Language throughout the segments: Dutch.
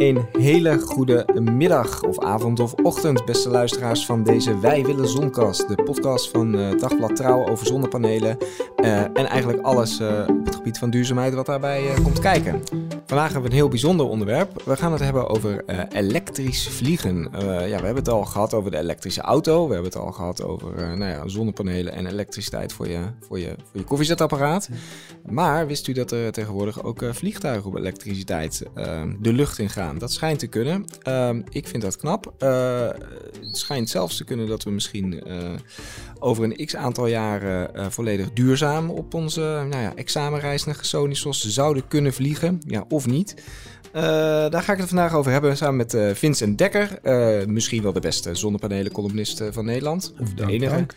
Een hele goede middag of avond of ochtend, beste luisteraars van deze Wij Willen Zonkast. De podcast van uh, Dagblad Trouw over zonnepanelen uh, en eigenlijk alles uh, op het gebied van duurzaamheid wat daarbij komt kijken. Vandaag hebben we een heel bijzonder onderwerp. We gaan het hebben over elektrisch vliegen. ja, we hebben het al gehad over de elektrische auto. We hebben het al gehad over nou ja, zonnepanelen en elektriciteit voor je, voor je, voor je koffiezetapparaat. Maar wist u dat er tegenwoordig ook vliegtuigen op elektriciteit de lucht in gaan? Dat schijnt te kunnen. Uh, ik vind dat knap. Uh, het schijnt zelfs te kunnen dat we misschien uh, over een x aantal jaren uh, volledig duurzaam op onze nou ja, examenreis naar Gersonisos zouden kunnen vliegen. Ja, of niet. Uh, daar ga ik het vandaag over hebben samen met uh, Vincent Dekker. Uh, misschien wel de beste zonnepanelen-columnist van Nederland. Of de enige.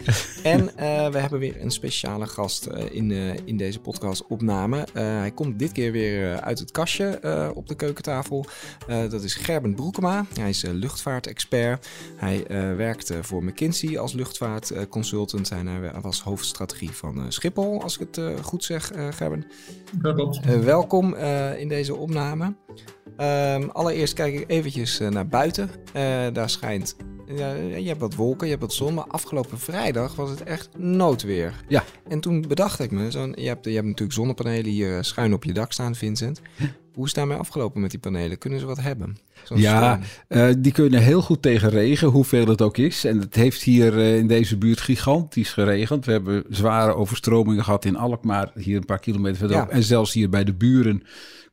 En we hebben weer een speciale gast in, in deze podcast-opname. hij komt dit keer weer uit het kastje op de keukentafel. dat is Gerben Broekema. Hij is luchtvaartexpert. Hij werkt voor McKinsey als luchtvaartconsultant. En hij was hoofdstrategie van Schiphol, als ik het goed zeg, Gerben. welkom in deze opname. Um, allereerst kijk ik eventjes uh, naar buiten. Uh, daar schijnt. Je hebt wat wolken, je hebt wat zon. Maar afgelopen vrijdag was het echt noodweer. Ja. En toen bedacht ik me. Zo je, hebt, je hebt natuurlijk zonnepanelen hier schuin op je dak staan, Vincent. Hoe is daarmee afgelopen met die panelen? Kunnen ze wat hebben? Ja, uh, die kunnen heel goed tegen regen, hoeveel het ook is. En het heeft hier uh, in deze buurt gigantisch geregend. We hebben zware overstromingen gehad in Alkmaar, hier een paar kilometer verderop. Ja. En zelfs hier bij de buren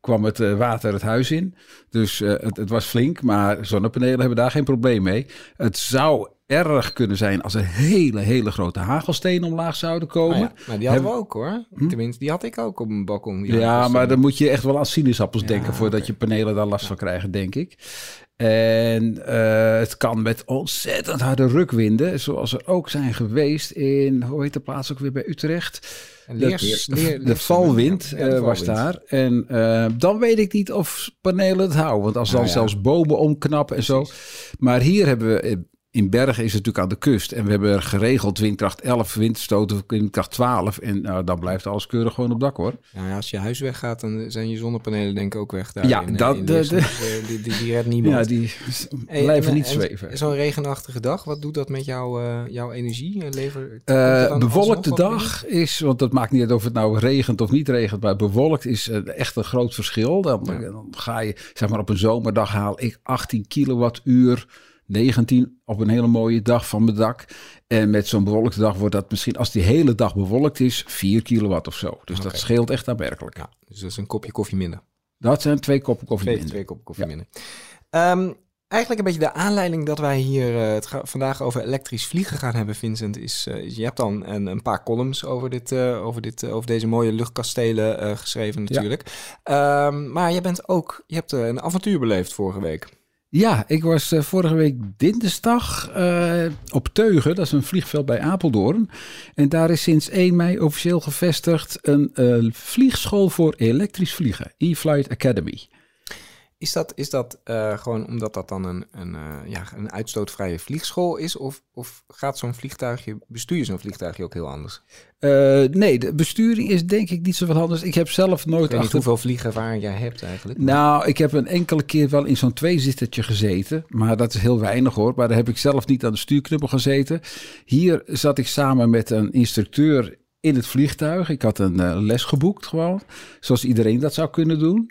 kwam het uh, water het huis in. Dus het, het, was flink, maar zonnepanelen hebben daar geen probleem mee. Het zou erg kunnen zijn als er hele, hele grote hagelstenen omlaag zouden komen. Oh ja, maar die hadden we ook hoor. Hm? Tenminste, die had ik ook op mijn balkon. Ja, maar dan moet je echt wel aan sinaasappels ja, denken voordat okay. je panelen daar last van krijgen, denk ik. En uh, het kan met ontzettend harde rukwinden, zoals er ook zijn geweest in, hoe heet de plaats ook weer bij Utrecht? Leers, de, leer, de valwind ja, uh, was daar. En uh, dan weet ik niet of panelen het houden. Want als dan nou, zelfs bomen omknappen en zo. Maar hier hebben we in Bergen is het natuurlijk aan de kust. En we hebben geregeld windkracht 11, windstoten windkracht 12. En nou, dan blijft alles keurig gewoon op dak hoor. Nou ja, als je huis weggaat, dan zijn je zonnepanelen denk ik ook weg. Daar ja, in, dat, in de, de, die, die, die redt niemand. Ja, die blijven en, niet en, zweven. Zo'n regenachtige dag, wat doet dat met jou, uh, jouw energie? Lever, uh, bewolkte dag is, want dat maakt niet uit of het nou regent of niet regent. Maar bewolkt is uh, echt een groot verschil. Dan, ja. dan ga je, zeg maar op een zomerdag haal ik 18 kilowattuur 19 op een hele mooie dag van mijn dak. En met zo'n bewolkte dag wordt dat misschien, als die hele dag bewolkt is, 4 kilowatt of zo. Dus okay. dat scheelt echt aanmerkelijk. Ja, dus dat is een kopje koffie minder. Dat zijn twee koppen koffie twee, minder. Twee koppen koffie ja. minder. Um, eigenlijk een beetje de aanleiding dat wij hier uh, het vandaag over elektrisch vliegen gaan hebben, Vincent, is, uh, is je hebt dan een, een, paar columns over, dit, uh, over, dit, over deze mooie luchtkastelen geschreven natuurlijk. Ja. Um, maar je bent ook, je hebt een avontuur beleefd vorige week. Ja, ik was uh, vorige week dinsdag uh, op Teugen, dat is een vliegveld bij Apeldoorn. En daar is sinds 1 mei officieel gevestigd een uh, vliegschool voor elektrisch vliegen, E-Flight Academy. Is dat, is dat uh, gewoon omdat dat dan een, een, uh, ja, een uitstootvrije vliegschool is? Of, of gaat zo'n vliegtuigje, bestuur je zo'n vliegtuigje ook heel anders? Uh, nee, de besturing is denk ik niet zo wat anders. Ik heb zelf nooit... Ik achter... hoeveel vliegervaring jij hebt eigenlijk. Nou, ik heb een enkele keer wel in zo'n tweezittertje gezeten. Maar dat is heel weinig hoor. Maar daar heb ik zelf niet aan de stuurknuppel gezeten. Hier zat ik samen met een instructeur in het vliegtuig. Ik had een les geboekt gewoon. Zoals iedereen dat zou kunnen doen.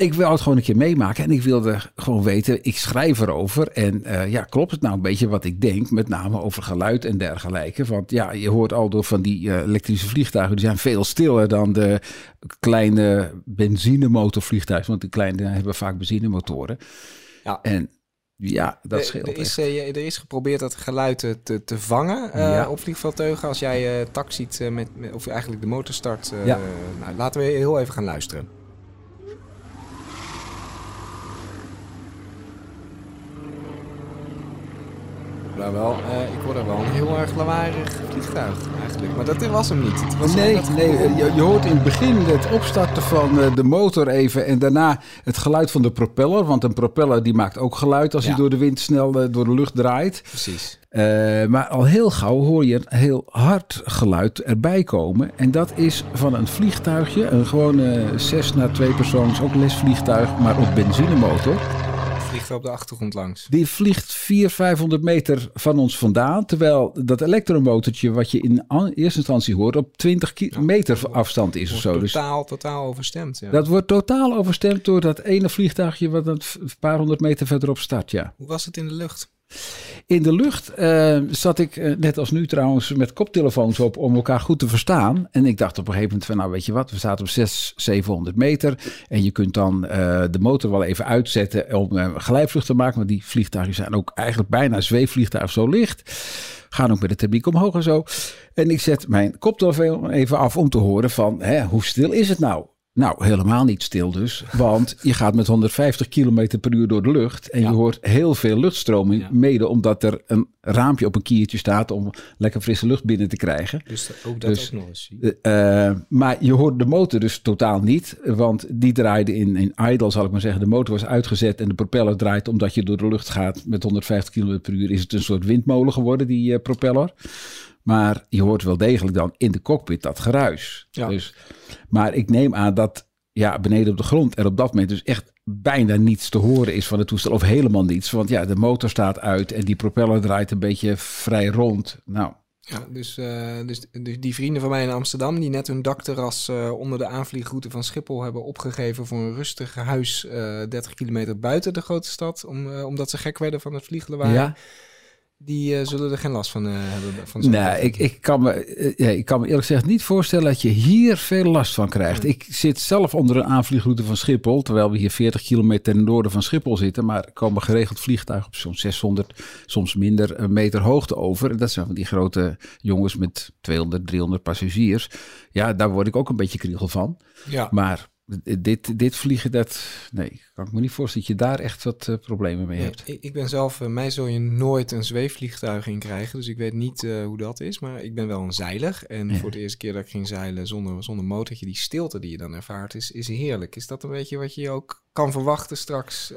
Ik wil het gewoon een keer meemaken en ik wilde gewoon weten, ik schrijf erover. En uh, ja, klopt het nou een beetje wat ik denk, met name over geluid en dergelijke. Want ja, je hoort al door van die uh, elektrische vliegtuigen, die zijn veel stiller dan de kleine benzinemotorvliegtuigen. Want die kleine hebben vaak benzinemotoren. Ja. En ja, dat scheelt. Er is, er is geprobeerd dat geluid te, te vangen uh, ja. op vliegveldteugen. Als jij uh, tak ziet, met, met, of eigenlijk de motor start. Ja. Nou, laten we heel even gaan luisteren. Daar wel, uh, ik hoor er wel een heel erg lawaaierig vliegtuig eigenlijk. Maar dat was hem niet. Het was nee, nee je, je hoort in het begin het opstarten van eh, de motor even en daarna het geluid van de propeller. Want een propeller die maakt ook geluid als Ja. hij door de wind snel eh, door de lucht draait. Precies. Maar al heel gauw hoor je een heel hard geluid erbij komen. En dat is van een vliegtuigje, een gewone Cessna tweepersoons, ook lesvliegtuig, maar op benzinemotor. Vliegt op de achtergrond langs. Die vliegt 400, 500 meter van ons vandaan. Terwijl dat elektromotortje wat je in eerste instantie hoort op 20 ki- meter afstand is of Wordt zo. Dus Totaal, totaal overstemd. Ja. dat wordt totaal overstemd door dat ene vliegtuigje wat een paar honderd meter verderop start, ja. Hoe was het in de lucht? In de lucht eh, zat ik, eh, net als nu trouwens, met koptelefoons op om elkaar goed te verstaan. En ik dacht op een gegeven moment van, nou weet je wat, we zaten op 600, 700 meter. En je kunt dan eh, de motor wel even uitzetten om eh, glijvlucht te maken. Want die vliegtuigen zijn ook eigenlijk bijna zweefvliegtuig zo licht. Gaan ook met de techniek omhoog en zo. En ik zet mijn koptelefoon even af om te horen van, hè, hoe stil is het nou? Nou, helemaal niet stil dus. Want je gaat met 150 km per uur door de lucht. En je hoort heel veel luchtstroming. Ja. Mede omdat er een raampje op een kiertje staat om lekker frisse lucht binnen te krijgen. Dus ook dat Dus- ook nog eens. Eh, eh, maar je hoort de motor dus totaal niet. Want die draaide in, in idle, zal ik maar zeggen. De motor was uitgezet en de propeller draait omdat je door de lucht gaat met 150 km per uur. Is het een soort windmolen geworden, die eh, propeller. Maar je hoort wel degelijk dan in de cockpit dat geruis. Ja. Dus, maar ik neem aan dat ja, beneden op de grond er op dat moment dus echt bijna niets te horen is van het toestel. Of helemaal niets. Want ja, de motor staat uit en die propeller draait een beetje vrij rond. Nou, Ja, dus, eh, dus, dus die vrienden van mij in Amsterdam, die net hun dakterras eh, onder de aanvliegroute van Schiphol hebben opgegeven voor een rustig huis eh 30 kilometer buiten de grote stad, om, eh, omdat ze gek werden van het vlieglawaai, ja. Die eh, zullen er geen last van eh, hebben. Van Nee, vliegtuig. ik, ik, kan me, eh, ja, ik kan me eerlijk gezegd niet voorstellen dat je hier veel last van krijgt. Ik zit zelf onder een aanvliegroute van Schiphol, terwijl we hier 40 kilometer ten noorden van Schiphol zitten. Maar er komen geregeld vliegtuigen op zo'n 600, soms minder meter hoogte over. En dat zijn van die grote jongens met 200, 300 passagiers. Ja, daar word ik ook een beetje kriegel van. ja. Maar dit, dit vliegen, dat, nee, kan ik me niet voorstellen dat je daar echt wat eh, problemen mee Nee, hebt. ik, ik ben zelf, eh, mij zul je nooit een zweefvliegtuig in krijgen, dus ik weet niet eh, hoe dat is, maar ik ben wel een zeiler. En Ja. voor de eerste keer dat ik ging zeilen zonder, zonder motortje, die stilte die je dan ervaart, is, is heerlijk. Is dat een beetje wat je ook kan verwachten straks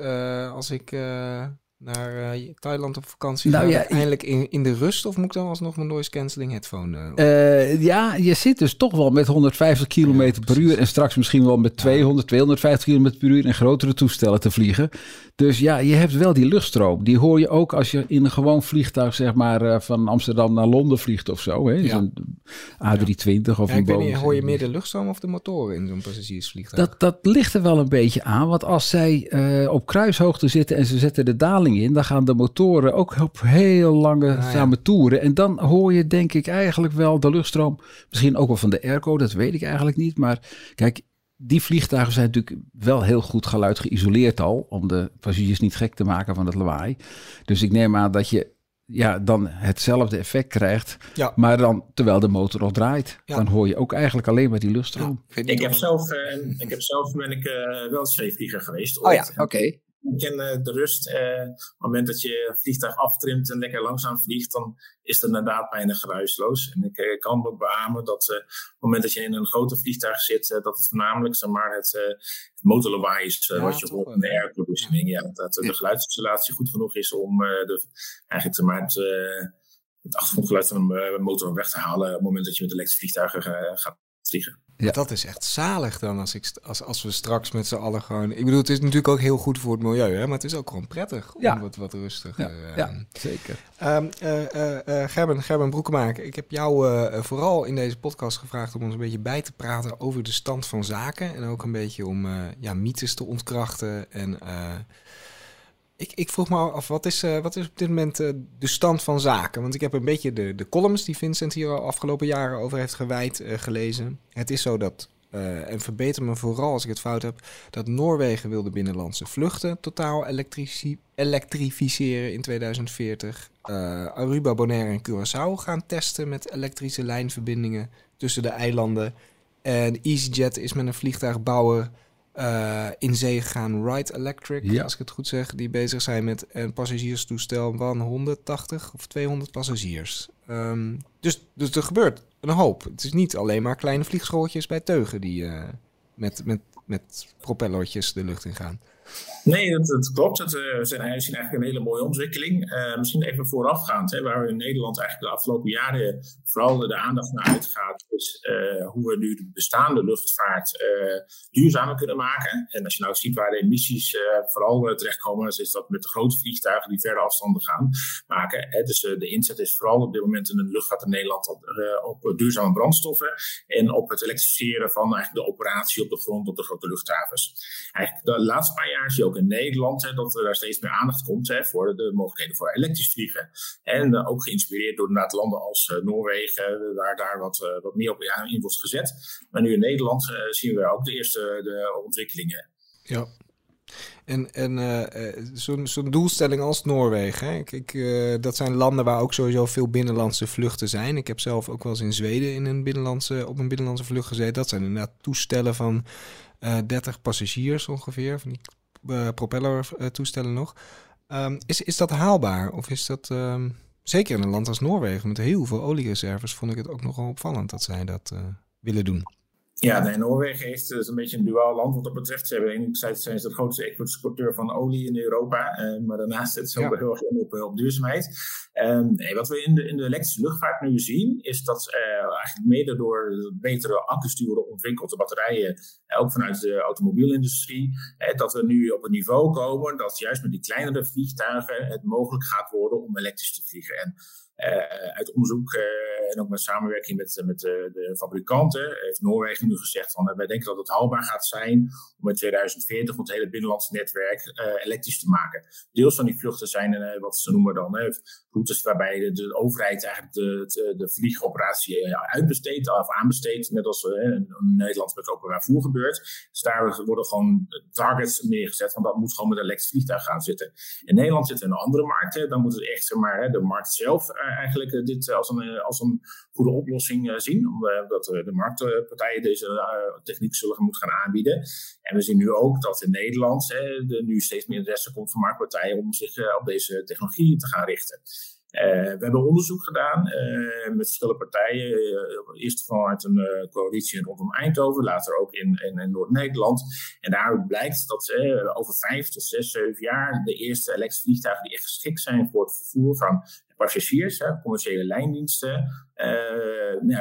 als ik naar eh, Thailand op vakantie Nou ja, Eindelijk in, in de rust, of moet ik dan alsnog mijn noise cancelling headphone eh? Eh, ja, je zit dus toch wel met 150 km per uur en straks misschien wel met 200, 250 km per uur in grotere toestellen te vliegen. Dus ja, je hebt wel die luchtstroom. Die hoor je ook als je in een gewoon vliegtuig, zeg maar, van Amsterdam naar Londen vliegt of zo. Hè? Ja. Zo'n A320 of een niet, Boeing. hoor je meer de luchtstroom of de motoren in zo'n passagiersvliegtuig? Dat, dat ligt er wel een beetje aan. Want als zij op kruishoogte zitten en ze zetten de daling in, dan gaan de motoren ook op heel lange Ah, ja. samen toeren. En dan hoor je denk ik eigenlijk wel de luchtstroom. Misschien ook wel van de airco, dat weet ik eigenlijk niet. Maar kijk, die vliegtuigen zijn natuurlijk wel heel goed geluid geïsoleerd al. Om de passagiers niet gek te maken van het lawaai. Dus ik neem aan dat je ja, dan hetzelfde effect krijgt. Ja. Maar dan terwijl de motor nog draait. Ja. Dan hoor je ook eigenlijk alleen maar die luchtstroom. ik heb zelf, eh, ik heb zelf ben ik eh, wel zweefvlieger geweest. Oh ja, oké. Ik ken eh, de rust. eh, op het moment dat je het vliegtuig aftrimt en lekker langzaam vliegt, dan is het inderdaad bijna geruisloos. En ik eh, kan me beamen dat op het moment dat je in een grote vliegtuig zit, dat het voornamelijk zeg maar, het, het motorlawaai is Ja, wat je hoort in de airconditioning. Ja, dat de geluidsinsulatie goed genoeg is om de, eigenlijk zeg maar, het, het achtergrondgeluid van een motor weg te halen op het moment dat je met elektrische vliegtuigen gaat vliegen. Ja. Dat is echt zalig dan als, ik, als, als we straks met z'n allen gewoon... Ik bedoel, het is natuurlijk ook heel goed voor het milieu, hè? maar het is ook gewoon prettig om Ja. wat, wat rustig... Ja, eh, ja, zeker. Ehm, eh, eh, eh, Gerben, Gerben Broekemaker, ik heb jou eh, eh, vooral in deze podcast gevraagd om ons een beetje bij te praten over de stand van zaken. En ook een beetje om eh, ja, mythes te ontkrachten. En eh, ik, ik vroeg me af, wat is, eh, wat is op dit moment eh, de stand van zaken? Want ik heb een beetje de, de columns die Vincent hier al afgelopen jaren over heeft gewijd eh, gelezen. Het is zo dat, en verbeter me vooral als ik het fout heb, dat Noorwegen wil de binnenlandse vluchten totaal elektrificeren in 2040. Eh, Aruba, Bonaire en Curaçao gaan testen met elektrische lijnverbindingen tussen de eilanden. En EasyJet is met een vliegtuigbouwer in zee gegaan. Wright Electric, Ja. als ik het goed zeg, die bezig zijn met een passagierstoestel van 180 of 200 passagiers. Ehm, dus, dus er gebeurt een hoop. Het is niet alleen maar kleine vliegschooltjes bij teugen die eh, met, met, met propellertjes de lucht in gaan. Nee, dat, dat klopt. Het, eh, zijn, zien eigenlijk een hele mooie ontwikkeling. Eh, misschien even voorafgaand, hè, waar we in Nederland eigenlijk de afgelopen jaren vooral de aandacht naar uitgaat, is eh, hoe we nu de bestaande luchtvaart duurzamer kunnen maken. En als je nou ziet waar de emissies vooral terechtkomen, is dat met de grote vliegtuigen die verre afstanden gaan maken. Hè. Dus de inzet is vooral op dit moment in de luchtvaart in Nederland op, op duurzame brandstoffen en op het elektrificeren van eigenlijk de operatie op de grond op de grote luchthavens. Eigenlijk de laatste paar jaar zie je ook in Nederland hè, dat er daar steeds meer aandacht komt hè, voor de mogelijkheden voor elektrisch vliegen. En eh, ook geïnspireerd door landen als eh, Noorwegen, waar daar wat, eh, wat meer op in wordt gezet. Maar nu in Nederland eh, zien we ook de eerste de ontwikkelingen. Ja. En, en eh, eh, zo'n doelstelling als Noorwegen, hè? Eh, dat zijn landen waar ook sowieso veel binnenlandse vluchten zijn. Ik heb zelf ook wel eens in Zweden in een binnenlandse, op een binnenlandse vlucht gezeten. Dat zijn inderdaad toestellen van eh 30 passagiers ongeveer, van die uh, propellertoestellen nog. Um, is, is dat haalbaar? Of is dat, um, zeker in een land als Noorwegen met heel veel oliereserves, vond ik het ook nogal opvallend dat zij dat uh, willen doen. Ja, nee, Noorwegen heeft is een beetje een duaal land wat dat betreft. Ze hebben enerzijds zijn ze de grootste exporteur van olie in Europa, uh, maar daarnaast zit ze ook heel erg in op, op duurzaamheid. Um, nee, wat we in de, in de elektrische luchtvaart nu zien, is dat uh, eigenlijk mede door betere accu's die worden ontwikkeld, de batterijen, uh, ook vanuit de automobielindustrie, dat we nu op een niveau komen dat juist met die kleinere vliegtuigen het mogelijk gaat worden om elektrisch te vliegen. En uh, uit onderzoek uh, en ook met samenwerking met, met de, de, fabrikanten heeft Noorwegen nu gezegd van wij denken dat het haalbaar gaat zijn om in 2040 het hele binnenlandse netwerk elektrisch te maken. Deels van die vluchten zijn wat ze noemen dan routes waarbij de, overheid eigenlijk de, de, vliegoperatie uitbesteedt of aanbesteedt, net als in Nederland met openbaar vervoer gebeurt. Dus daar worden gewoon targets neergezet van dat moet gewoon met een elektrisch vliegtuig gaan zitten. In Nederland zit een andere markt, dan moet het echt zeg maar, de markt zelf eigenlijk dit als een, als een goede oplossing zien. Omdat de marktpartijen deze techniek zullen moeten gaan aanbieden. En we zien nu ook dat in Nederland er nu steeds meer interesse komt van marktpartijen om zich op deze technologie te gaan richten. Uh, we hebben onderzoek gedaan uh, met verschillende partijen. Uh, eerst vanuit een coalitie rondom Eindhoven, later ook in, in, Noord-Nederland. En daar blijkt dat over vijf tot zes, zeven jaar de eerste elektrische vliegtuigen die echt geschikt zijn voor het vervoer van passagiers, commerciële lijndiensten,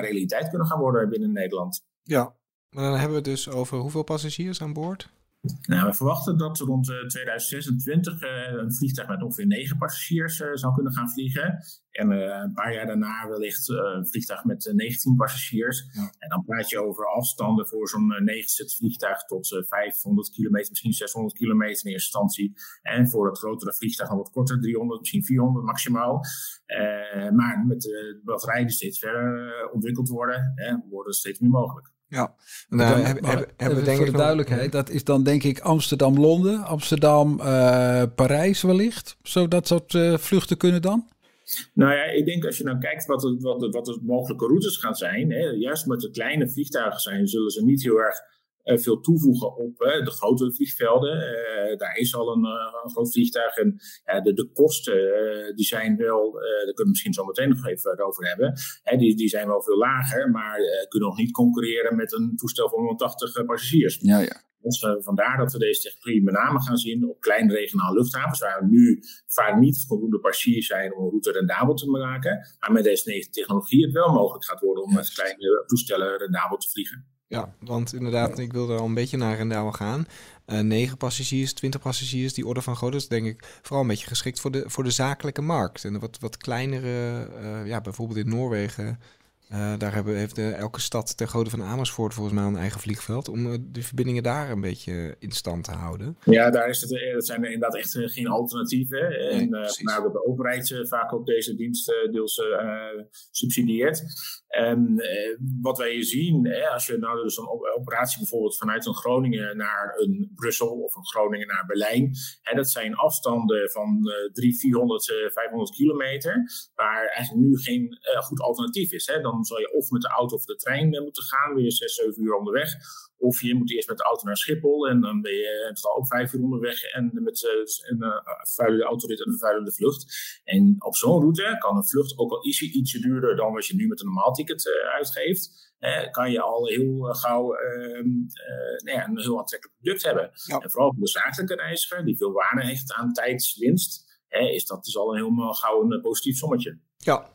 realiteit kunnen gaan worden binnen Nederland. Ja, maar dan hebben we het dus over hoeveel passagiers aan boord? Nou, we verwachten dat rond uh, 2026 uh, een vliegtuig met ongeveer 9 passagiers uh, zou kunnen gaan vliegen. En uh, een paar jaar daarna wellicht een vliegtuig met 19 passagiers. Ja. En dan praat je over afstanden voor zo'n 9 vliegtuig tot 500 kilometer, misschien 600 kilometer in eerste instantie. En voor het grotere vliegtuig nog wat korter, 300, misschien 400 maximaal. maar met de batterijen die steeds verder ontwikkeld worden, worden steeds meer mogelijk. Ja, nou, dan, heb, heb, hebben we denk voor de duidelijkheid, dat is dan denk ik Amsterdam-Londen, Amsterdam-Parijs uh, wellicht. Zo dat soort uh, vluchten kunnen dan? Nou ja, ik denk als je nou kijkt wat, het, wat, het, wat de mogelijke routes gaan zijn, hè, juist met de kleine vliegtuigen zijn, zullen ze niet heel erg veel toevoegen op de grote vliegvelden. Uh, daar is al een, een groot vliegtuig en de, de, kosten die zijn wel, daar kunnen we misschien zo meteen nog even over hebben, die, die zijn wel veel lager, maar kunnen nog niet concurreren met een toestel van 180 passagiers. Ja, ja. Dus vandaar dat we deze technologie met name gaan zien op kleine regionale luchthavens, waar nu vaak niet voldoende passagiers zijn om een route rendabel te maken. Maar met deze technologie het wel mogelijk gaat worden om met kleine toestellen rendabel te vliegen. Ja, want inderdaad, ik wil er al een beetje naar rendabel gaan. Uh, 9 passagiers, 20 passagiers, die orde van grootte is denk ik vooral een beetje geschikt voor de, voor de zakelijke markt. En de wat, wat kleinere, uh, ja, bijvoorbeeld in Noorwegen, uh, daar hebben, heeft de, elke stad ter grootte van Amersfoort volgens mij een eigen vliegveld. Om de verbindingen daar een beetje in stand te houden. Ja, daar is het, dat zijn er inderdaad echt geen alternatieven. En nee, maar de overheid vaak ook deze diensten deels subsidieert. En eh, wat wij zien, hè, als je nou dus een operatie bijvoorbeeld vanuit een Groningen naar een Brussel of een Groningen naar Berlijn, hè, dat zijn afstanden van uh, 300, 400, uh, 500 kilometer, waar eigenlijk nu geen goed alternatief is. Hè. Dan dan zal je of met de auto of de trein eh, moeten gaan, weer je 6, 7 uur onderweg. Of je moet eerst met de auto naar Schiphol en dan ben je totaal ook vijf uur onderweg en met een uh, vuile autorit en een vuilende vlucht. En op zo'n route kan een vlucht ook al ietsje, ietsje duurder dan wat je nu met een normaal ticket uh, uitgeeft. Kan je al heel gauw ehm, nou ja, een heel aantrekkelijk product hebben. En vooral voor de zakelijke reiziger, die veel waarde heeft aan tijdswinst is dat dus al een helemaal gauw een positief sommetje. Ja,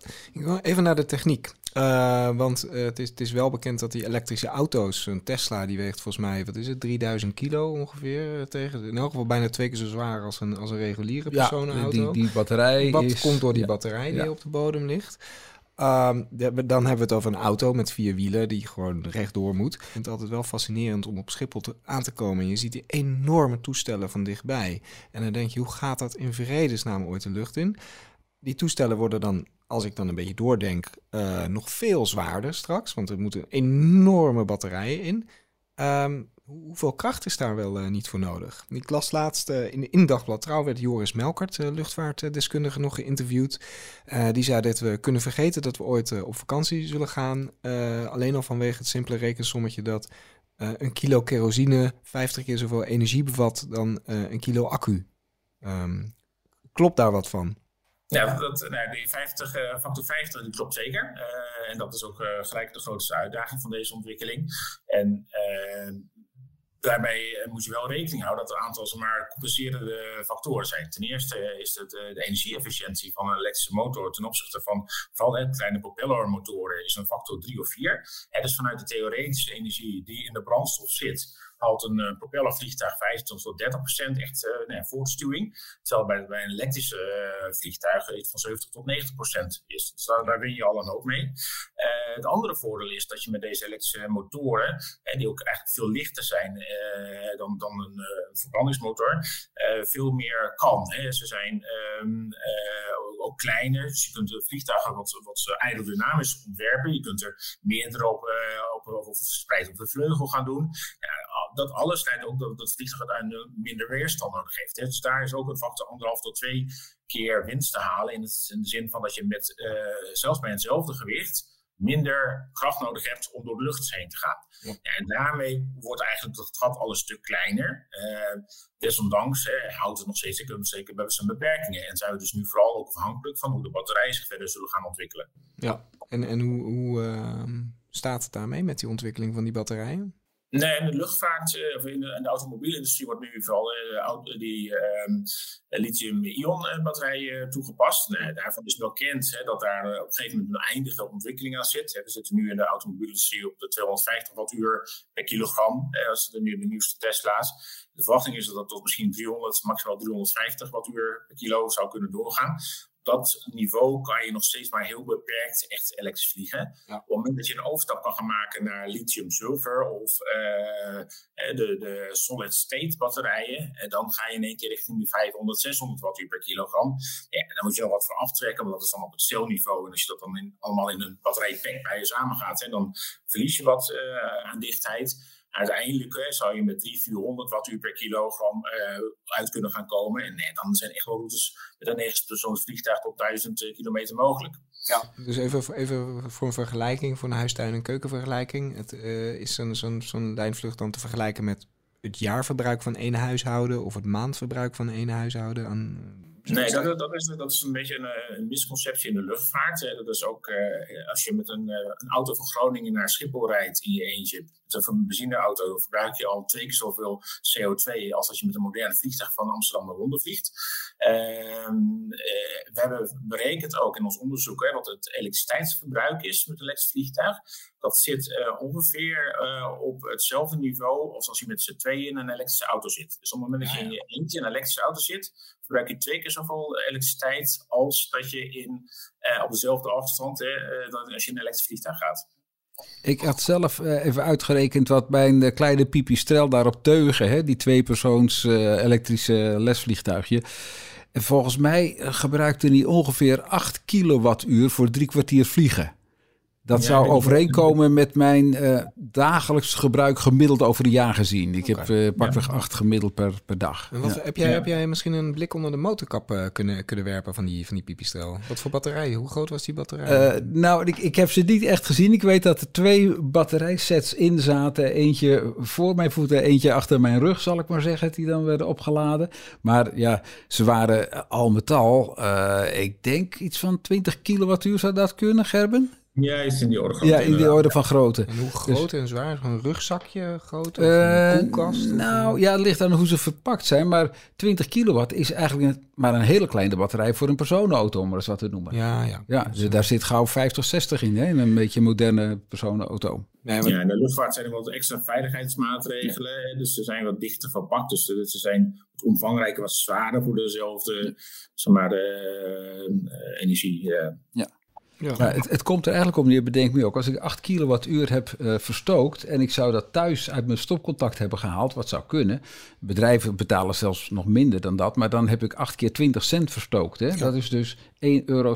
even naar de techniek. Uh, want uh, het, is, het is wel bekend dat die elektrische auto's, een Tesla, die weegt volgens mij, wat is het, 3000 kilo ongeveer. Eh, tegen, in elk geval bijna twee keer zo zwaar als een, als een reguliere personenauto. Ja, die, die batterij Wat is, komt door die batterij die op de bodem ligt. Um, dan hebben we het over een auto met vier wielen die gewoon rechtdoor moet. Ik vind het altijd wel fascinerend om op Schiphol te, aan te komen. En je ziet die enorme toestellen van dichtbij. En dan denk je, hoe gaat dat in vredesnaam ooit de lucht in? Die toestellen worden dan, als ik dan een beetje doordenk, uh, nog veel zwaarder straks. Want er moeten enorme batterijen in. Um, hoeveel kracht is daar wel uh, niet voor nodig? Ik las laatst uh, in, in Dagblad Trouw werd Joris Melkert, luchtvaartdeskundige, nog geïnterviewd. die zei dat we kunnen vergeten dat we ooit op vakantie zullen gaan. alleen al vanwege het simpele rekensommetje dat een kilo kerosine 50 keer zoveel energie bevat dan een kilo accu. Um, klopt daar wat van? Ja, dat, nou, die 50, uh, factor 50 die klopt zeker. Uh, en dat is ook uh, gelijk de grootste uitdaging van deze ontwikkeling. En daarbij moet je wel rekening houden dat er een aantal maar compenserende factoren zijn. Ten eerste is het de energie-efficiëntie van een elektrische motor ten opzichte van vooral kleine propellermotoren is een factor 3 of 4. En dus vanuit de theoretische energie die in de brandstof zit, haalt een uh, propellervliegtuig 25 tot 30 procent echt uh, nee, voortstuwing. Terwijl bij, bij een elektrische uh, vliegtuig iets van 70 tot 90 procent is. Dus daar, win je al een hoop mee. het andere voordeel is dat je met deze elektrische motoren, die ook eigenlijk veel lichter zijn dan, dan een, verbrandingsmotor, veel meer kan. Hè. Ze zijn um, ook kleiner, dus je kunt de vliegtuigen wat, wat aerodynamisch ontwerpen. Je kunt er meerdere op, op, op, verspreid op de vleugel gaan doen. Ja, dat alles leidt ook dat het vliegtuig uiteindelijk minder weerstand nodig heeft. Dus daar is ook een factor anderhalf tot twee keer winst te halen. In, het, in de zin van dat je met uh, zelfs bij hetzelfde gewicht minder kracht nodig hebt om door de lucht heen te gaan. Ja. en daarmee wordt eigenlijk het gat al een stuk kleiner. Uh, desondanks hè, houdt het nog steeds zeker, zeker bij zijn beperkingen. En zijn we dus nu vooral ook afhankelijk van hoe de batterijen zich verder zullen gaan ontwikkelen. Ja, en, en hoe, hoe uh, staat het daarmee met die ontwikkeling van die batterijen? Nee, in de luchtvaart, eh, of in de, in de automobielindustrie wordt nu vooral uh, die um, lithium-ion batterijen toegepast. Nee, daarvan is wel bekend hè, dat daar op een gegeven moment een eindige ontwikkeling aan zit. we zitten nu in de automobielindustrie op de 250 wattuur per kilogram. als de, nu de nieuwste Tesla's. De verwachting is dat dat tot misschien 300, maximaal 350 wattuur per kilo zou kunnen doorgaan dat niveau kan je nog steeds maar heel beperkt echt elektrisch vliegen. Op het moment dat je een overstap kan gaan maken naar lithium-zilver of uh, de, de solid-state batterijen, en dan ga je in één keer richting de 500, 600 watt per kilogram. Ja, dan moet je nog wat voor aftrekken, want dat is dan op het celniveau. En als je dat dan in, allemaal in een batterijpack bij je samen gaat, hè, dan verlies je wat uh, aan dichtheid. Uiteindelijk hè, zou je met 300, 400 wattuur per kilogram uh, uit kunnen gaan komen. En nee, dan zijn echt wel routes met een 9 persoons vliegtuig tot 1000 eh, kilometer mogelijk. Ja. Dus even, even voor een vergelijking, voor een huistuin- en keukenvergelijking. Het, uh, is zo'n zo'n zo'n lijnvlucht dan te vergelijken met het jaarverbruik van één huishouden of het maandverbruik van één huishouden aan Nee, dat, dat, is, dat is een beetje een, een misconceptie in de luchtvaart. Dat is ook uh, als je met een, een, auto van Groningen naar Schiphol rijdt in je eentje. Met een benzineauto verbruik je al twee keer zoveel CO2 als als je met een moderne vliegtuig van Amsterdam naar Londen vliegt. Uh, we hebben berekend ook in ons onderzoek hè, wat het elektriciteitsverbruik is met een elektrisch vliegtuig. Dat zit uh, ongeveer uh, op hetzelfde niveau als als je met z'n tweeën in een elektrische auto zit. Dus op het moment dat je in je eentje in een elektrische auto zit, verbruik je twee keer zoveel elektriciteit als dat je in, uh, op dezelfde afstand, hè, dan als je in een elektrisch vliegtuig gaat. Ik had zelf even uitgerekend wat bij een kleine pipistrel daar op Teugen, hè, die tweepersoons elektrische lesvliegtuigje. En volgens mij gebruikte hij ongeveer 8 kilowattuur voor drie kwartier vliegen. Dat zou overeenkomen met mijn uh, dagelijks gebruik gemiddeld over een jaar gezien. Ik heb uh, pakweg acht gemiddeld per, per dag. En wat, heb, jij, heb jij misschien een blik onder de motorkap uh, kunnen, kunnen werpen van die, van die pipistrel? Wat voor batterij? Hoe groot was die batterij? nou, ik, ik heb ze niet echt gezien. Ik weet dat er twee batterijsets in zaten. Eentje voor mijn voeten, eentje achter mijn rug, zal ik maar zeggen, die dan werden opgeladen. Maar ja, ze waren al met al, ik denk iets van 20 kilowattuur zou dat kunnen, Gerben? Ja, is in die orde Ja, in die orde van grootte. En hoe groot dus- en zwaar? Een rugzakje groot? Of een uh, koelkast? Nou ja, het ligt aan hoe ze verpakt zijn. Maar 20 kilowatt is eigenlijk maar een hele kleine batterij voor een personenauto, om maar eens wat te noemen. Ja, ja. ja dus daar zit gauw 50, 60 in, hè? een beetje moderne personenauto. Nee, maar... Ja, in de luchtvaart zijn er wat extra veiligheidsmaatregelen. Dus ze zijn wat dichter verpakt. Dus ze zijn wat omvangrijker, wat zwaarder voor dezelfde zeg maar, uh, energie. Ja. Ja. het, het, komt er eigenlijk om neer, bedenk me ook. Als ik 8 kilowattuur heb uh, verstookt en ik zou dat thuis uit mijn stopcontact hebben gehaald, wat zou kunnen. Bedrijven betalen zelfs nog minder dan dat, maar dan heb ik 8 keer 20 cent verstookt. Hè? Dat is dus 1,60 euro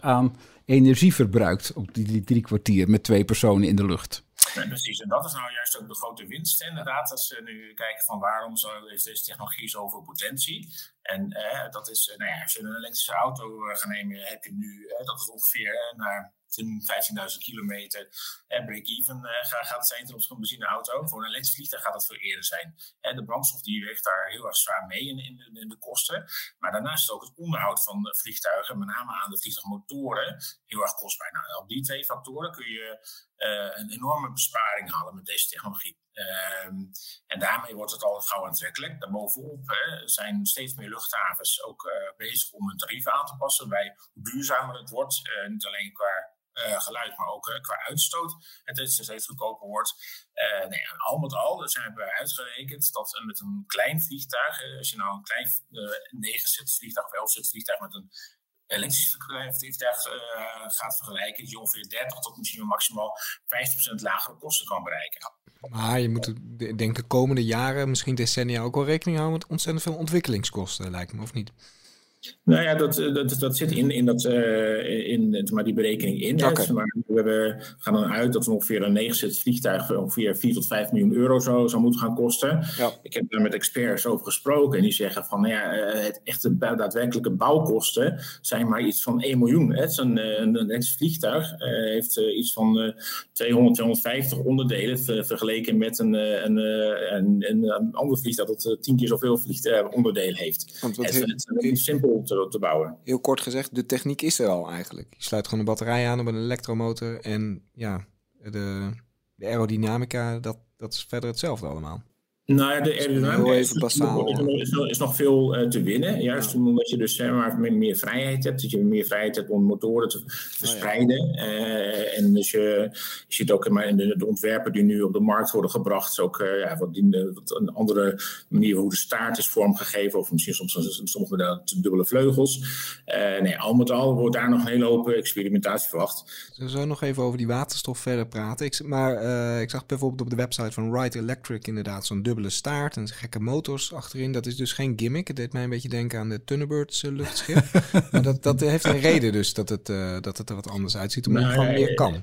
aan energie verbruikt op die drie kwartier met twee personen in de lucht. Precies, en dat is nou juist ook de grote winst inderdaad. Als we nu kijken van waarom zo, deze technologie zoveel potentie. En eh, dat is, nou ja, als je een elektrische auto eh, gaat nemen, heb je nu, eh, dat is ongeveer eh, naar 15.000 kilometer eh, break-even eh, gaat zijn ten opzichte van een benzineauto. Voor een elektrisch gaat dat veel eerder zijn. de brandstof die weegt daar heel erg zwaar mee in, in, de kosten. Maar daarnaast is ook het onderhoud van vliegtuigen, met name aan de vliegtuigmotoren, heel erg kostbaar. Nou, op die twee factoren kun je een enorme besparing halen met deze technologie. Ehm, en daarmee wordt het al gauw aantrekkelijk. Daarbovenop hè, zijn steeds meer luchthavens ook bezig om hun tarieven aan te passen bij hoe duurzamer het wordt. Niet alleen qua uh, geluid, maar ook qua uitstoot. Het is steeds goedkoper wordt. nee, al met al dus hebben we uitgerekend dat met een klein vliegtuig, als je nou een klein 9 zit vliegtuig of 11 zit vliegtuig met een elektrische vliegtuig gaat vergelijken, die ongeveer 30 tot misschien maximaal 50% lagere kosten kan bereiken. Maar je moet denken komende jaren, misschien decennia ook wel rekening houden met ontzettend veel ontwikkelingskosten, lijkt me, of niet? Nou ja, dat, eh, dat, dat zit in, in, dat, uh, in maar die berekening in. Okay. Maar we hebben, gaan dan uit dat we ongeveer een 9 vliegtuig ongeveer 4 tot 5 miljoen euro zou, zou moeten gaan kosten. Ja. Ik heb daar met experts over gesproken en die zeggen van nou ja, eh, het echte daadwerkelijke bouwkosten zijn maar iets van 1 miljoen. Het is een, een, een vliegtuig uh, heeft uh, iets van uh, 200, 250 onderdelen vergeleken met een, een, een, een, ander vliegtuig dat 10 keer zoveel onderdelen heeft. Want het, het, het is niet simpel te, te, bouwen. Heel kort gezegd, de techniek is er al eigenlijk. Je sluit gewoon een batterij aan op een elektromotor en ja, de, de aerodynamica, dat, dat is verder hetzelfde allemaal. Nou ja, de aerodynamica is, nog veel uh, te winnen. Juist ja. omdat je dus maar, meer, vrijheid hebt. Dat je meer vrijheid hebt om motoren te verspreiden. Oh, ja. uh, en dus je, je ziet ook in de, de, ontwerpen die nu op de markt worden gebracht. Ook uh, ja, wat, die, wat, een andere manier hoe de staart is vormgegeven. Of misschien soms sommige dubbele vleugels. nee, al met al wordt daar nog een hele hoop experimentatie verwacht. We zullen nog even over die waterstof verder praten. Ik, maar ik zag bijvoorbeeld op de website van Wright Electric inderdaad zo'n dubbele dubbele staart en gekke motors achterin. Dat is dus geen gimmick. Het deed mij een beetje denken aan de Thunderbirds uh, luchtschip. maar dat, dat heeft een reden dus dat het, uh, dat het er wat anders uitziet, omdat het gewoon meer kan.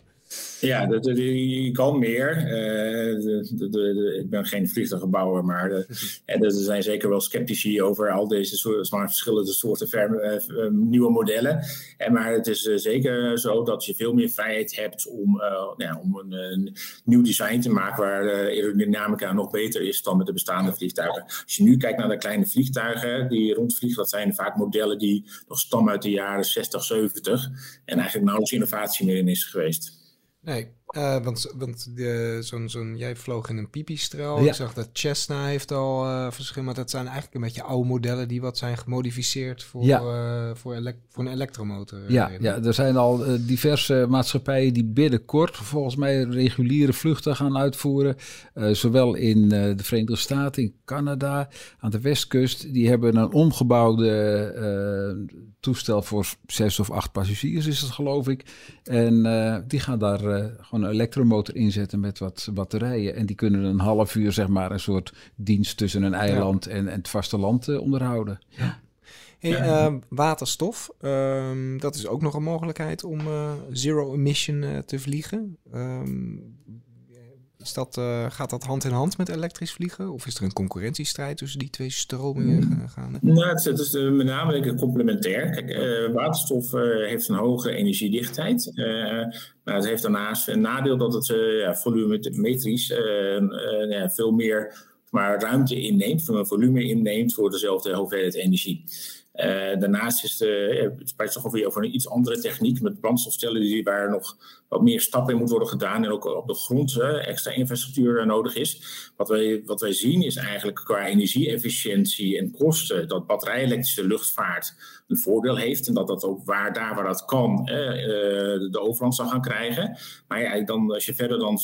Ja, dat, je kan meer. Uh, de, de, ik ben geen vliegtuigbouwer, maar en er zijn zeker wel sceptici over al deze soort, verschillende soorten uh, nieuwe modellen. En, maar het is zeker zo dat je veel meer vrijheid hebt om, ja, om een, een, nieuw design te maken waar de aerodynamica nog beter is dan met de bestaande vliegtuigen. Als je nu kijkt naar de kleine vliegtuigen die rondvliegen, dat zijn vaak modellen die nog stammen uit de jaren 60, 70 en eigenlijk nauwelijks innovatie meer in is geweest. Nee, uh, want, want zo'n, zo'n, jij vloog in een pipistrel. Ja. Ik zag dat Cessna heeft al uh, verschil, maar dat zijn eigenlijk een beetje oude modellen die wat zijn gemodificeerd voor, ja. uh, voor, elek voor een elektromotor. Ja, ja, er zijn al diverse maatschappijen die binnenkort volgens mij reguliere vluchten gaan uitvoeren. zowel in de Verenigde Staten, in Canada, aan de westkust. Die hebben een omgebouwde toestel voor zes of acht passagiers is het geloof ik. En die gaan daar gewoon een elektromotor inzetten met wat batterijen. En die kunnen een half uur, zeg maar, een soort dienst tussen een eiland en, en het vasteland uh, onderhouden. Ja. Hey, waterstof, ehm, dat is ook nog een mogelijkheid om zero emission te vliegen. Ehm, is dat, uh, gaat dat hand in hand met elektrisch vliegen? Of is er een concurrentiestrijd tussen die twee stromingen mm. gaande? Nou, het, het is uh, met name complementair. Kijk, uh, waterstof heeft een hoge energiedichtheid. maar het heeft daarnaast een nadeel dat het ja, volumetrisch ja, veel meer maar ruimte inneemt, van een volume inneemt voor dezelfde hoeveelheid energie. Uh, daarnaast is de, het spreekt toch weer over een iets andere techniek met brandstofcellen waar nog wat meer stappen in moet worden gedaan en ook op de grond extra infrastructuur nodig is. Wat wij, wat wij zien is eigenlijk qua energie-efficiëntie en kosten dat batterij-elektrische luchtvaart een voordeel heeft en dat dat ook waar, daar waar dat kan uh, de overhand zal gaan krijgen. Maar ja, dan, als je verder dan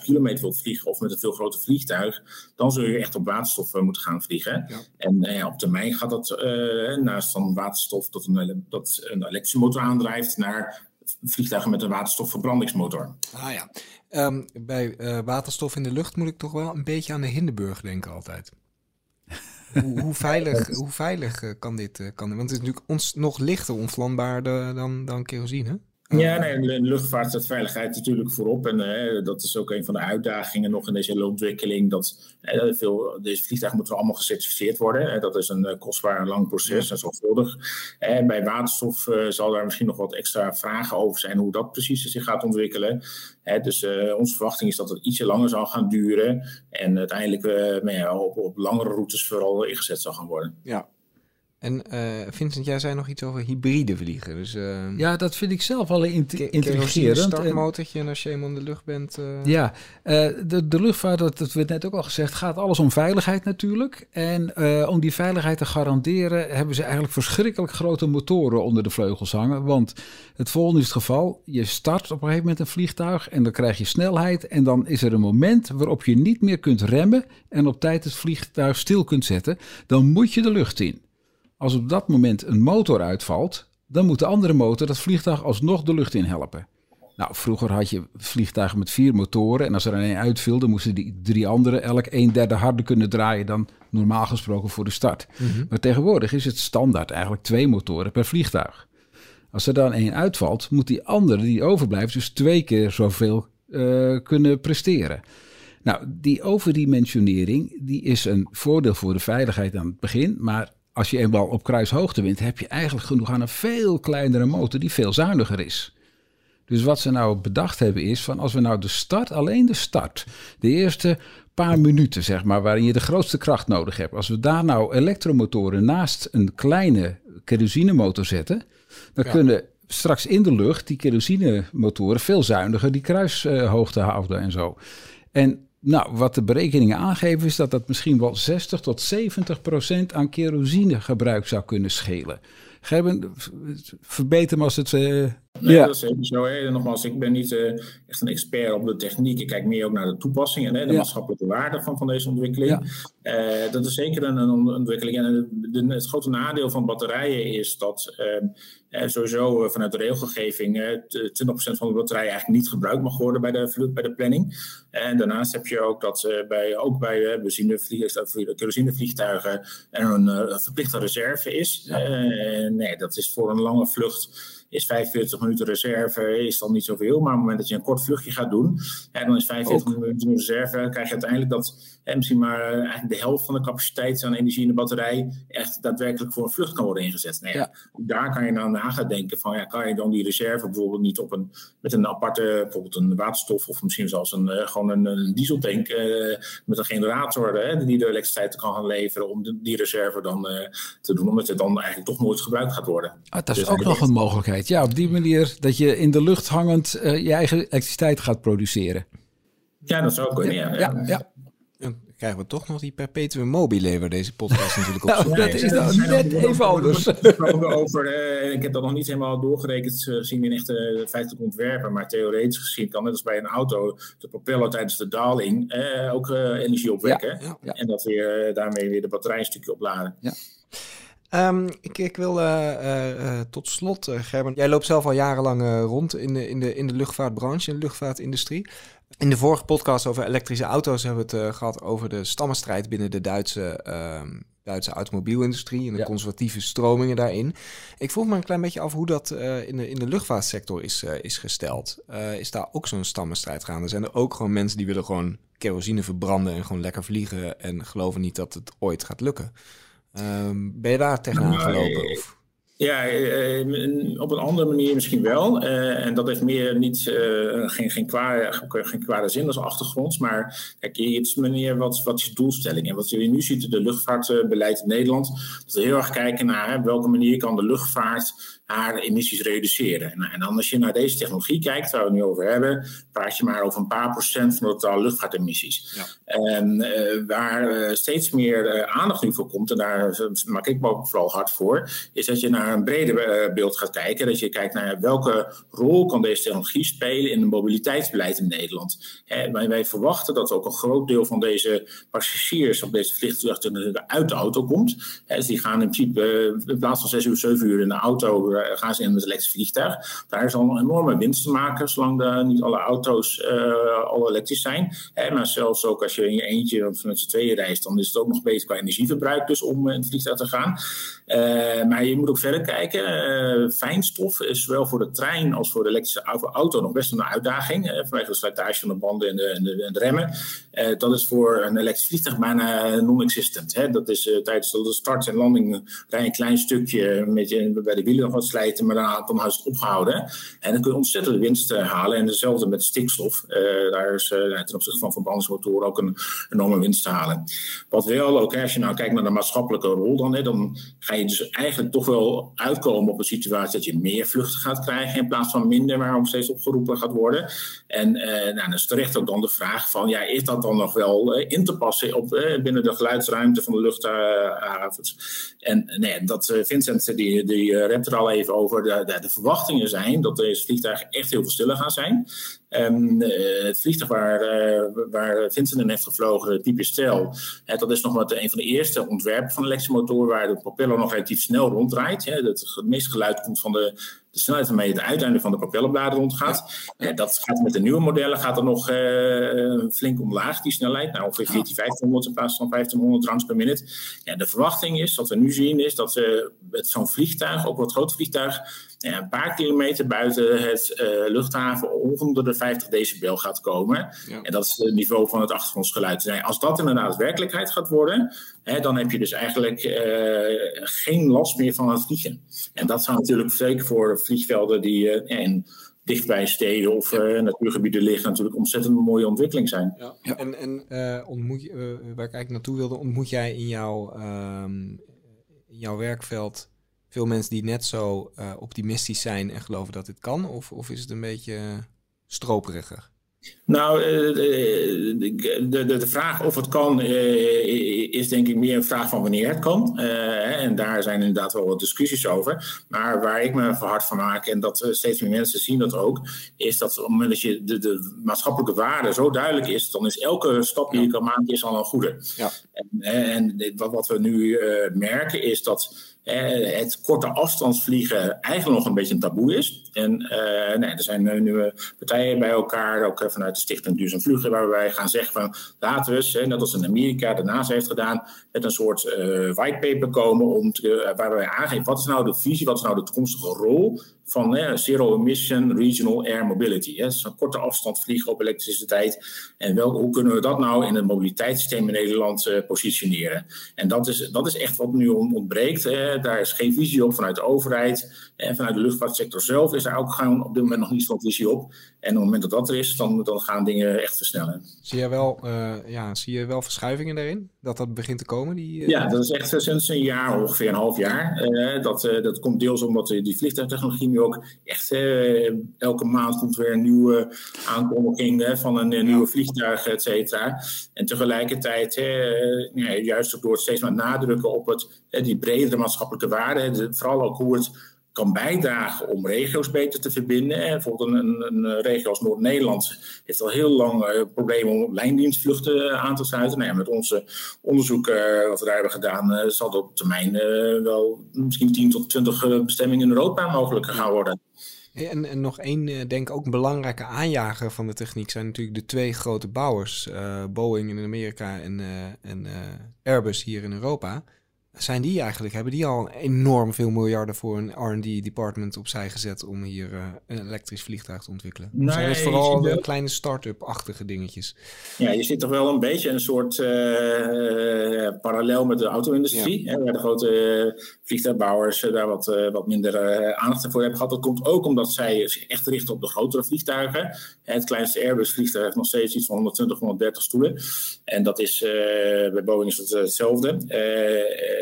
750.000 kilometer wilt vliegen of met een veel groter vliegtuig, dan zul je echt op waterstof moeten gaan vliegen. Ja. En uh, op termijn gaat dat naast van waterstof dat een, dat een elektrische motor aandrijft naar vliegtuigen met een waterstofverbrandingsmotor. Ah ja. Um, bij uh, waterstof in de lucht moet ik toch wel een beetje aan de Hindenburg denken altijd. hoe, hoe, veilig, hoe veilig uh, kan dit? Uh, kan, want het is natuurlijk ons, nog lichter ontvlambaar dan, dan kerosine. Ja, nee, de luchtvaart staat veiligheid natuurlijk voorop. En uh, dat is ook een van de uitdagingen nog in deze hele ontwikkeling. Dat uh, veel, deze vliegtuigen moeten allemaal gecertificeerd worden. Uh, dat is een kostbaar lang proces en zorgvuldig. En bij waterstof zal daar misschien nog wat extra vragen over zijn hoe dat precies zich gaat ontwikkelen. dus onze verwachting is dat het ietsje langer zal gaan duren. En uiteindelijk ja, op, op langere routes vooral ingezet zal gaan worden. Ja, en uh, Vincent, jij zei nog iets over hybride vliegen. Dus, uh, ja, dat vind ik zelf wel intrigerend. Een startmotortje en als je eenmaal in de lucht bent. Uh... Ja, de, de luchtvaart, dat, dat werd net ook al gezegd, gaat alles om veiligheid natuurlijk. En om die veiligheid te garanderen hebben ze eigenlijk verschrikkelijk grote motoren onder de vleugels hangen. Want het volgende is het geval, je start op een gegeven moment een vliegtuig en dan krijg je snelheid. En dan is er een moment waarop je niet meer kunt remmen en op tijd het vliegtuig stil kunt zetten. Dan moet je de lucht in. Als op dat moment een motor uitvalt, dan moet de andere motor dat vliegtuig alsnog de lucht in helpen. Nou, vroeger had je vliegtuigen met vier motoren en als er een uitviel, dan moesten die drie andere elk een derde harder kunnen draaien dan normaal gesproken voor de start. Mhm. Maar tegenwoordig is het standaard eigenlijk twee motoren per vliegtuig. Als er dan één uitvalt, moet die andere die overblijft dus twee keer zoveel uh, kunnen presteren. Nou, die overdimensionering die is een voordeel voor de veiligheid aan het begin, maar als je eenmaal op kruishoogte wint, heb je eigenlijk genoeg aan een veel kleinere motor die veel zuiniger is. Dus wat ze nou bedacht hebben is van als we nou de start, alleen de start, de eerste paar minuten zeg maar, waarin je de grootste kracht nodig hebt. Als we daar nou elektromotoren naast een kleine kerosinemotor zetten, dan kunnen straks in de lucht die kerosinemotoren veel zuiniger die kruishoogte houden en zo. En nou, wat de berekeningen aangeven is dat dat misschien wel 60 tot 70 procent aan kerosinegebruik zou kunnen schelen. Gerben, verbeter me als het... Uh, Nee, ja. dat is even zo. Hè. Nogmaals, ik ben niet uh, echt een expert op de techniek. Ik kijk meer ook naar de toepassingen en de maatschappelijke waarde van, van deze ontwikkeling. Uh, dat is zeker een, een ontwikkeling. En de, het grote nadeel van batterijen is dat uh, sowieso vanuit de regelgeving 20% van de batterij eigenlijk niet gebruikt mag worden bij de, bij de planning. En daarnaast heb je ook dat bij, ook bij benzinevliegtuigen, kerosinevliegtuigen er een verplichte reserve is. nee, dat is voor een lange vlucht is 45 minuten reserve is dan niet zoveel. Maar op het moment dat je een kort vluchtje gaat doen, en dan is 45 minuten reserve, krijg je uiteindelijk dat en misschien maar eh, eigenlijk de helft van de capaciteit aan energie in de batterij echt daadwerkelijk voor een vlucht kan worden ingezet. Nee, ja. Daar kan je dan na gaan denken van ja, kan je dan die reserve bijvoorbeeld niet op een, met een aparte, bijvoorbeeld een waterstof of misschien zelfs een, uh, gewoon een, een dieseltank uh, met een generator die de elektriciteit kan gaan leveren om die reserve dan te doen, omdat het dan eigenlijk toch nooit gebruikt gaat worden. Ah, dat is dus ook nog een mogelijkheid. Ja, op die manier dat je in de lucht hangend je eigen elektriciteit gaat produceren. Ja, dat zou kunnen. Ja, ja, ja krijgen we toch nog die perpetuum mobile waar deze podcast natuurlijk op nou, Dat is dan net even anders. Over, uh, ik heb dat nog niet helemaal doorgerekend gezien in echte uh, feitelijk ontwerpen, maar theoretisch gezien kan net als bij een auto de propeller tijdens de daling uh, ook energie opwekken ja, ja, en dat weer daarmee weer de batterij een stukje opladen. Ja. Um, ik, ik, wil uh, uh, tot slot, uh, Gerben, jij loopt zelf al jarenlang rond in de, in, de, in de luchtvaartbranche, in de luchtvaartindustrie. In de vorige podcast over elektrische auto's hebben we het gehad over de stammenstrijd binnen de Duitse, ehm, Duitse automobielindustrie en de conservatieve stromingen daarin. Ik vroeg me een klein beetje af hoe dat in, de, in de luchtvaartsector is, is gesteld. is daar ook zo'n stammenstrijd gaande? Zijn er ook gewoon mensen die willen gewoon kerosine verbranden en gewoon lekker vliegen en geloven niet dat het ooit gaat lukken? Ehm, ben je daar tegenaan gelopen? Of? Ja, eh, op een andere manier misschien wel. Uh, en dat heeft meer niet, geen, geen, kwade, geen kwade zin als achtergrond. Maar kijk, je hebt manier wat, wat is doelstelling? En wat je nu ziet de luchtvaartbeleid in Nederland, dat heel erg kijken naar welke manier kan de luchtvaart haar emissies reduceren. En, en dan als je naar deze technologie kijkt, waar we het nu over hebben, praat je maar over een paar procent van de totale luchtvaartemissies. Ja. En uh, waar uh, steeds meer uh, aandacht nu voor komt, en daar maak ik me ook vooral hard voor, is dat je naar een breder beeld gaat kijken. Dat je kijkt naar welke rol kan deze technologie spelen in het mobiliteitsbeleid in Nederland. wij, wij, verwachten dat ook een groot deel van deze passagiers op deze vliegtuigen uit de auto komt. dus die gaan in principe in plaats van zes uur, zeven uur in de auto eh, gaan ze in met elektrisch vliegtuig. Daar is al een enorme winst te maken, zolang de, niet alle auto's uh, al elektrisch zijn. Hè, maar zelfs ook als je in je eentje of met z'n tweeën reist, dan is het ook nog beter qua energieverbruik dus om in het vliegtuig te gaan. Maar je moet ook verder kijken. Fijnstof is zowel voor de trein als voor de elektrische auto nog best een uitdaging. Vanwege de slijtage van de banden en de, en de, en de remmen. dat is voor een elektrisch vliegtuig bijna non-existent. Dat is tijdens de start en landing rij een klein stukje met je, bij de wielen nog wat slijten, maar daarna dan is het opgehouden. En dan kun je ontzettend winst halen. En hetzelfde met stikstof. daar is ten opzichte van verbrandingsmotoren ook een enorme winst te halen. Wat wel ook, als je nou kijkt naar de maatschappelijke rol dan, hè, dan ga je dus eigenlijk toch wel uitkomen op een situatie dat je meer vluchten gaat krijgen in plaats van minder, waarom steeds opgeroepen gaat worden. En nou, dan is terecht ook dan de vraag van, ja, is dat dan nog wel in te passen op, binnen de geluidsruimte van de luchthavens? en nee, dat Vincent, die, die rept er al even over, de, de, de verwachtingen zijn dat deze vliegtuigen echt heel veel stiller gaan zijn. Um, het vliegtuig waar, uh, waar Vincent in heeft gevlogen, type Stel, dat is nog wat een van de eerste ontwerpen van de elektrische motor waar de propeller nog relatief snel ronddraait. Hè. Het meeste geluid komt van de, de snelheid waarmee het uiteinde van de propellerbladen rondgaat. Ja. dat gaat met de nieuwe modellen gaat er nog uh, flink omlaag, die snelheid. Nou, ongeveer 14, 1500 in plaats van 1500 rounds per minuut. Ja, de verwachting is, wat we nu zien, is dat uh, met zo'n vliegtuig, ook wat groot vliegtuig, een paar kilometer buiten het luchthaven onder de 50 decibel gaat komen. En dat is het niveau van het achtergrondsgeluid. Nou, als dat inderdaad werkelijkheid gaat worden, hè, dan heb je dus eigenlijk uh, geen last meer van het vliegen. En dat zou natuurlijk zeker voor vliegvelden die uh, in dichtbij steden of ja. natuurgebieden liggen natuurlijk ontzettend een mooie ontwikkeling zijn. Ja. ja. En, en ontmoet waar ik eigenlijk naartoe wilde, ontmoet jij in jouw, um, in jouw werkveld veel mensen die net zo uh, optimistisch zijn en geloven dat dit kan? Of, of is het een beetje stroperiger? Nou, eh, de, de, de, vraag of het kan uh, is denk ik meer een vraag van wanneer het kan. En daar zijn inderdaad wel wat discussies over. Maar waar ik me hard van maak, en dat steeds meer mensen zien dat ook, is dat op het moment dat je de, de maatschappelijke waarde zo duidelijk is, dan is elke stap die je kan maken is al een goede. Ja. En, en wat, wat we nu merken is dat eh, het korte afstandsvliegen eigenlijk nog een beetje een taboe is. En nee, er zijn nu partijen bij elkaar, ook vanuit de Stichting Duurzaam Vliegen, waar wij gaan zeggen van laten we eens, net als in Amerika NASA heeft gedaan, met een soort whitepaper komen om waar wij aangeven wat is nou de visie, wat is nou de toekomstige rol van eh, zero emission regional air mobility. Dus een korte afstand vliegen op elektriciteit. En wel, hoe kunnen we dat nou in het mobiliteitssysteem in Nederland uh, positioneren? En dat is, dat is echt wat nu ontbreekt. Daar is geen visie op vanuit de overheid. En vanuit de luchtvaartsector zelf is daar ook gewoon op dit moment nog niet zo'n visie op. En op het moment dat dat er is, dan, gaan dingen echt versnellen. Zie je wel, uh, ja, zie je wel verschuivingen daarin? Dat dat begint te komen? Die, uh... Ja, dat is echt sinds een jaar, ongeveer een half jaar. Uh, dat, dat komt deels omdat die vliegtuigtechnologie nu ook echt... elke maand komt weer een nieuwe aankondiging van een, nieuwe vliegtuig, et cetera. En tegelijkertijd, juist ook door het steeds maar nadrukken op het, die bredere maatschappelijke waarden, vooral ook hoe het kan bijdragen om regio's beter te verbinden. En bijvoorbeeld een, een, regio als Noord-Nederland heeft al heel lang uh, problemen om lijndienstvluchten aan te sluiten. Nou ja, met onze onderzoek uh, wat we daar hebben gedaan, uh, zal dat op termijn wel misschien 10 tot 20 bestemmingen in Europa mogelijk gaan worden. En, en, nog één, denk ik ook een belangrijke aanjager van de techniek zijn natuurlijk de twee grote bouwers. Boeing in Amerika en, en Airbus hier in Europa. Zijn die eigenlijk, hebben die al enorm veel miljarden voor een R&D department opzij gezet om hier uh, een elektrisch vliegtuig te ontwikkelen? Nee, zijn het vooral de kleine start-up-achtige dingetjes? Ja, je ziet toch wel een beetje een soort uh, parallel met de auto-industrie, hè, waar de grote vliegtuigbouwers daar wat, wat minder aandacht voor hebben gehad. Dat komt ook omdat zij zich echt richten op de grotere vliegtuigen. Het kleinste Airbus-vliegtuig heeft nog steeds iets van 120, 130 stoelen. En dat is, bij Boeing is het hetzelfde.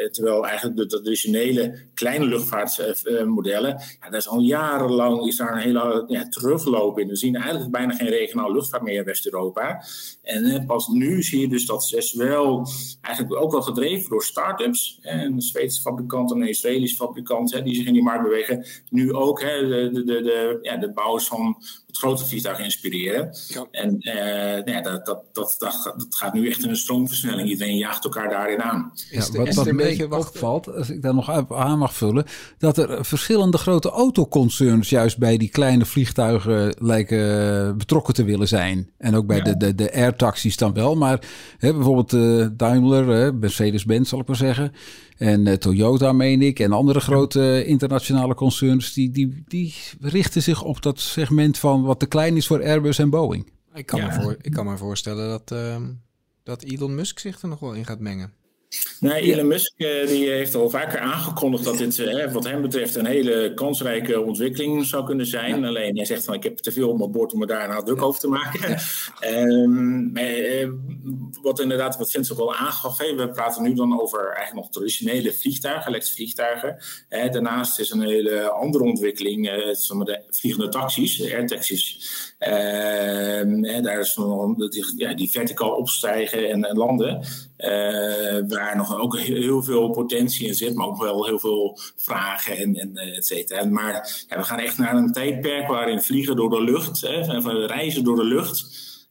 Eh, terwijl eigenlijk de traditionele kleine luchtvaartmodellen, ja, dat is al jarenlang is daar een hele ja, terugloop in. We zien eigenlijk bijna geen regionale luchtvaart meer in West-Europa. En eh, pas nu zie je dus dat ze wel eigenlijk ook wel gedreven door start-ups. En Zweedse fabrikanten en Israëlische fabrikanten die zich in die markt bewegen. Nu ook hè, de, de, de, ja, de bouwers van grote vliegtuig inspireren. Ja. En uh, nou ja, dat, dat, dat, dat, gaat nu echt in een stroomversnelling. Iedereen jaagt elkaar daarin aan. Ja, wat, wat een beetje opvalt, als ik daar nog aan mag vullen, dat er verschillende grote autoconcerns juist bij die kleine vliegtuigen lijken betrokken te willen zijn. En ook bij de, de, de airtaxis dan wel. Maar hè, bijvoorbeeld uh, Daimler, Mercedes-Benz zal ik maar zeggen. En uh, Toyota, meen ik, en andere grote internationale concerns, die, die, die richten zich op dat segment van wat te klein is voor Airbus en Boeing. Ik kan, me, voor, ik kan me voorstellen dat, uh, dat Elon Musk zich er nog wel in gaat mengen. Nee, Elon Musk eh, die heeft al vaker aangekondigd dat dit eh, wat hem betreft een hele kansrijke ontwikkeling zou kunnen zijn. Alleen hij zegt van ik heb te veel op mijn bord om me daar nou druk over te maken. um, maar, uh, wat inderdaad, wat Vince ook al aangaf, we praten nu dan over eigenlijk nog traditionele vliegtuigen, elektrische vliegtuigen. daarnaast is een hele andere ontwikkeling, de vliegende taxis, airtaxis. Ehm, daar is nog die, ja, die verticaal opstijgen en, en landen. Uh, waar nog ook heel veel potentie in zit, maar ook wel heel veel vragen en, en eh, et cetera. Maar ja, we gaan echt naar een tijdperk waarin vliegen door de lucht, hè, reizen door de lucht,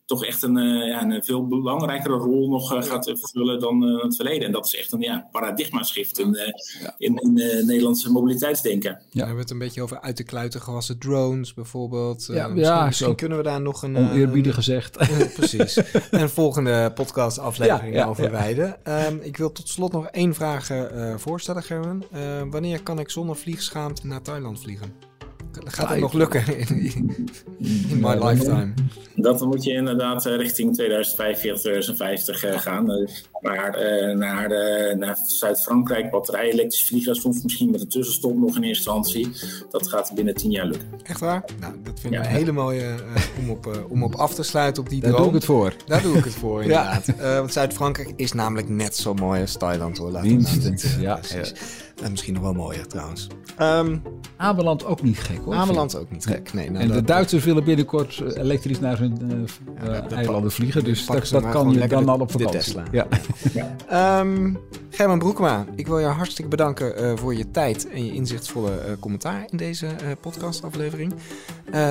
toch echt een, uh, ja, een veel belangrijkere rol nog uh, gaat vervullen dan uh, het verleden. En dat is echt een ja, paradigma-shift in, ja. in, in Nederlandse mobiliteitsdenken. Ja, we hebben het een beetje over uit de kluiten gewassen drones bijvoorbeeld. Ja, misschien, misschien kunnen we daar nog een... Oneerbiedig gezegd. precies. een volgende podcast-aflevering over wijden. Um, ik wil tot slot nog één vraag voorstellen, Gerben. wanneer kan ik zonder vliegschaamte naar Thailand vliegen? Gaat het nog lukken in, in my lifetime? Dat moet je inderdaad eh, richting 2045, 2050 uh, gaan. Maar uh, naar, naar Zuid-Frankrijk, batterij elektrisch vliegen, soms misschien met een tussenstop nog in eerste instantie. Dat gaat binnen 10 jaar lukken. Echt waar? Nou, dat vind ik een hele mooie om, op, om op af te sluiten op die Daar doe ik het voor. Daar doe ik het voor, inderdaad. want Zuid-Frankrijk is namelijk net zo mooi als Thailand, hoor. Laten we ja. En misschien nog wel mooier trouwens. Um, Ameland ook niet gek hoor. Ameland ook niet gek, nee. Nou, en de Duitsers willen binnenkort eh, elektrisch naar hun uh, ja, eilanden vliegen. Dus dat, dat kan je dan al op vakantie. Tesla. Ja. ja. Um, German Broekma, ik wil je hartstikke bedanken uh, voor je tijd en je inzichtvolle uh, commentaar in deze uh, podcastaflevering.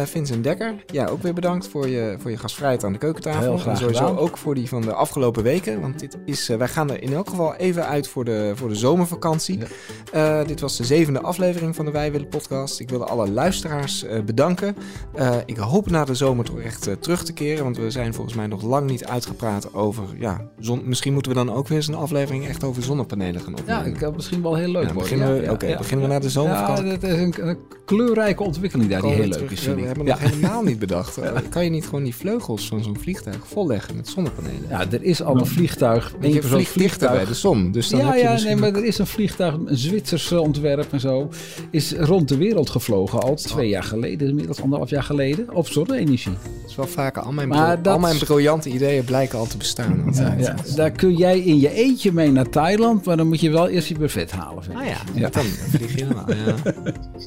Vincent Dekker, ja, ook weer bedankt voor je, voor je gastvrijheid aan de keukentafel. Heel graag en sowieso gedaan. ook voor die van de afgelopen weken. Want dit is, wij gaan er in elk geval even uit voor de, voor de zomervakantie. Ja. Uh, dit was de zevende aflevering van de Wij Willen podcast. Ik wilde alle luisteraars uh, bedanken. Uh, ik hoop na de zomer toch echt terug te keren. Want we zijn volgens mij nog lang niet uitgepraat over... Ja, zon, misschien moeten we dan ook weer eens een aflevering echt over zonnepanelen gaan opnemen. Ja, ik kan misschien wel heel leuk ja, beginnen we, Oké, okay, beginnen we na de zomervakantie. Ja, het is een, een, kleurrijke ontwikkeling daar die heel leuk is. We hebben nog helemaal niet bedacht. Kan je niet gewoon die vleugels van zo'n vliegtuig volleggen met zonnepanelen? Ja, er is al een vliegtuig. Je vliegt dichter bij de zon. Dus dan ja, heb je ja, nee, maar er is een vliegtuig, een Zwitserse ontwerp en zo, is rond de wereld gevlogen al twee jaar geleden, inmiddels anderhalf jaar geleden, op zonne-energie. Dat is wel vaker. Al mijn, maar al mijn briljante ideeën blijken al te bestaan. Ja, ja, daar kun jij in je eentje mee naar Thailand, maar dan moet je wel eerst je buffet halen. Vind ah ja, ja. dan vlieg je helemaal. Ja.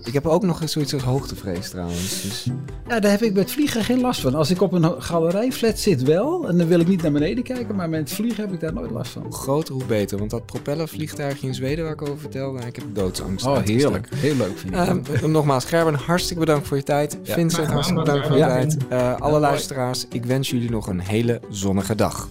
ik heb ook nog eens zoiets als hoogtevrees trouwens. Dus. Ja, daar heb ik met vliegen geen last van. Als ik op een galerijflat zit wel, en dan wil ik niet naar beneden kijken, maar met vliegen heb ik daar nooit last van. Hoe groter, hoe beter. Want dat propellervliegtuigje in Zweden waar ik over vertelde, ik heb doodsangst. Oh, heerlijk. Heel leuk vind ik. Uh, nogmaals, Gerben, hartstikke bedankt voor je tijd. Ja. Vincent, hartstikke bedankt voor je tijd. Uh, alle luisteraars, ik wens jullie nog een hele zonnige dag.